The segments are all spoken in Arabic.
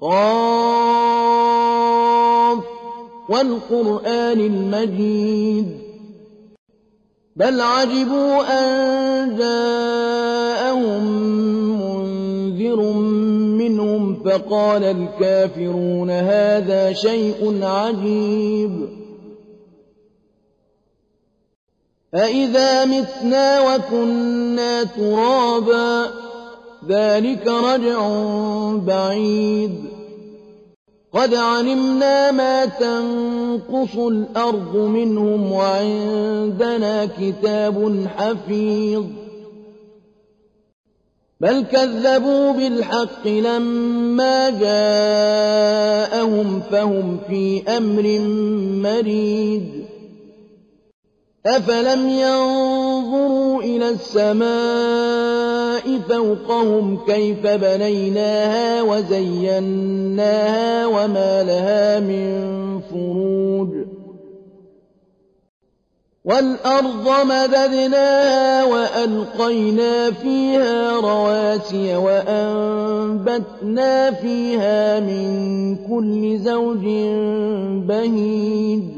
قاف والقرآن المجيد. بل عجبوا أن جاءهم منذر منهم فقال الكافرون هذا شيء عجيب. أَإِذَا مِتْنَا وَكُنَّا تُرَابًا ذَلِكَ رَجْعٌ بَعِيدٌ. قَدْ عَلِمْنَا مَا تَنقُصُ الْأَرْضُ مِنْهُمْ وَعِندَنَا كِتَابٌ حَفِيظٌ. بَلْ كَذَّبُوا بِالْحَقِّ لَمَّا جَاءَهُمْ فَهُمْ فِي أَمْرٍ مَّرِيجٍ أَفَلَمْ يَنظُرُوا إِلَى السَّمَاءِ فَوْقَهُمْ كَيْفَ بَنَيْنَاهَا وَزَيَّنَّاهَا وَمَا لَهَا مِن فُرُوجٍ وَالْأَرْضَ مَدَدْنَاهَا وَأَلْقَيْنَا فِيهَا رَوَاسِيَ وَأَنبَتْنَا فِيهَا مِن كُلِّ زَوْجٍ بَهِيجٍ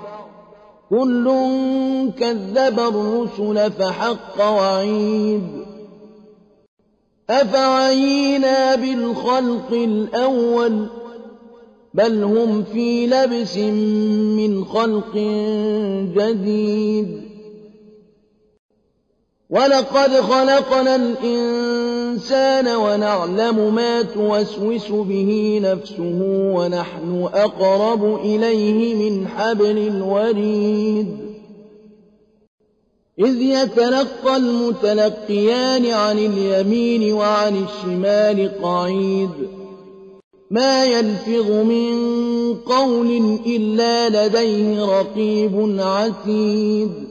كُلٌّ كَذَّبَ الرُّسُلَ فَحَقَّ وَعِيدِ. أَفَعَيِينَا بِالْخَلْقِ الْأَوَّلِ بَلْ هُمْ فِي لَبْسٍ مِّنْ خَلْقٍ جَدِيدٍ. وَلَقَدْ خَلَقْنَا الْإِنسَانَ وَنَعْلَمُ مَا تُوَسْوِسُ بِهِ نَفْسُهُ وَنَحْنُ أَقْرَبُ إِلَيْهِ مِنْ حَبْلِ الْوَرِيدِ. إِذْ يَتَلَقَّى الْمُتَلَقِّيَانِ عَنِ الْيَمِينِ وَعَنِ الشِّمَالِ قَعِيدٌ. مَا يَلْفِظُ مِن قَوْلٍ إِلَّا لَدَيْهِ رَقِيبٌ عَتِيدٌ.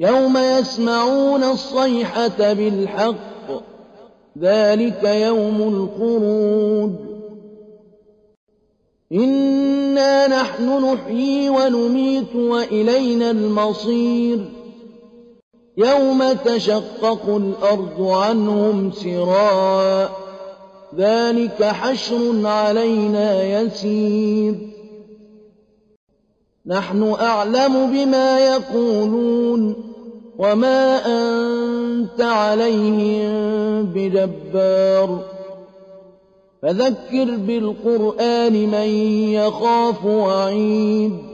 يوم يسمعون الصيحة بالحق ذلك يوم الخروج إنا نحن نحيي ونميت وإلينا المصير. يوم تشقق الأرض عنهم سراء ذلك حشر علينا يسير. نحن أعلم بما يقولون. وما أنت عليهم بجبار فذكر بالقرآن من يخاف وعيد